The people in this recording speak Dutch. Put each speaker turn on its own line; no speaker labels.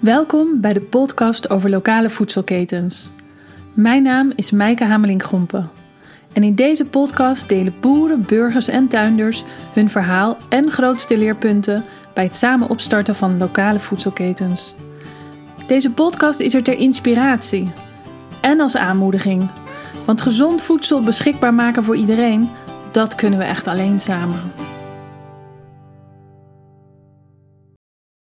Welkom bij de podcast over lokale voedselketens. Mijn naam is Mijke Hameling-Grompen. En in deze podcast delen boeren, burgers en tuinders hun verhaal en grootste leerpunten bij het samen opstarten van lokale voedselketens. Deze podcast is er ter inspiratie en als aanmoediging. Want gezond voedsel beschikbaar maken voor iedereen, dat kunnen we echt alleen samen.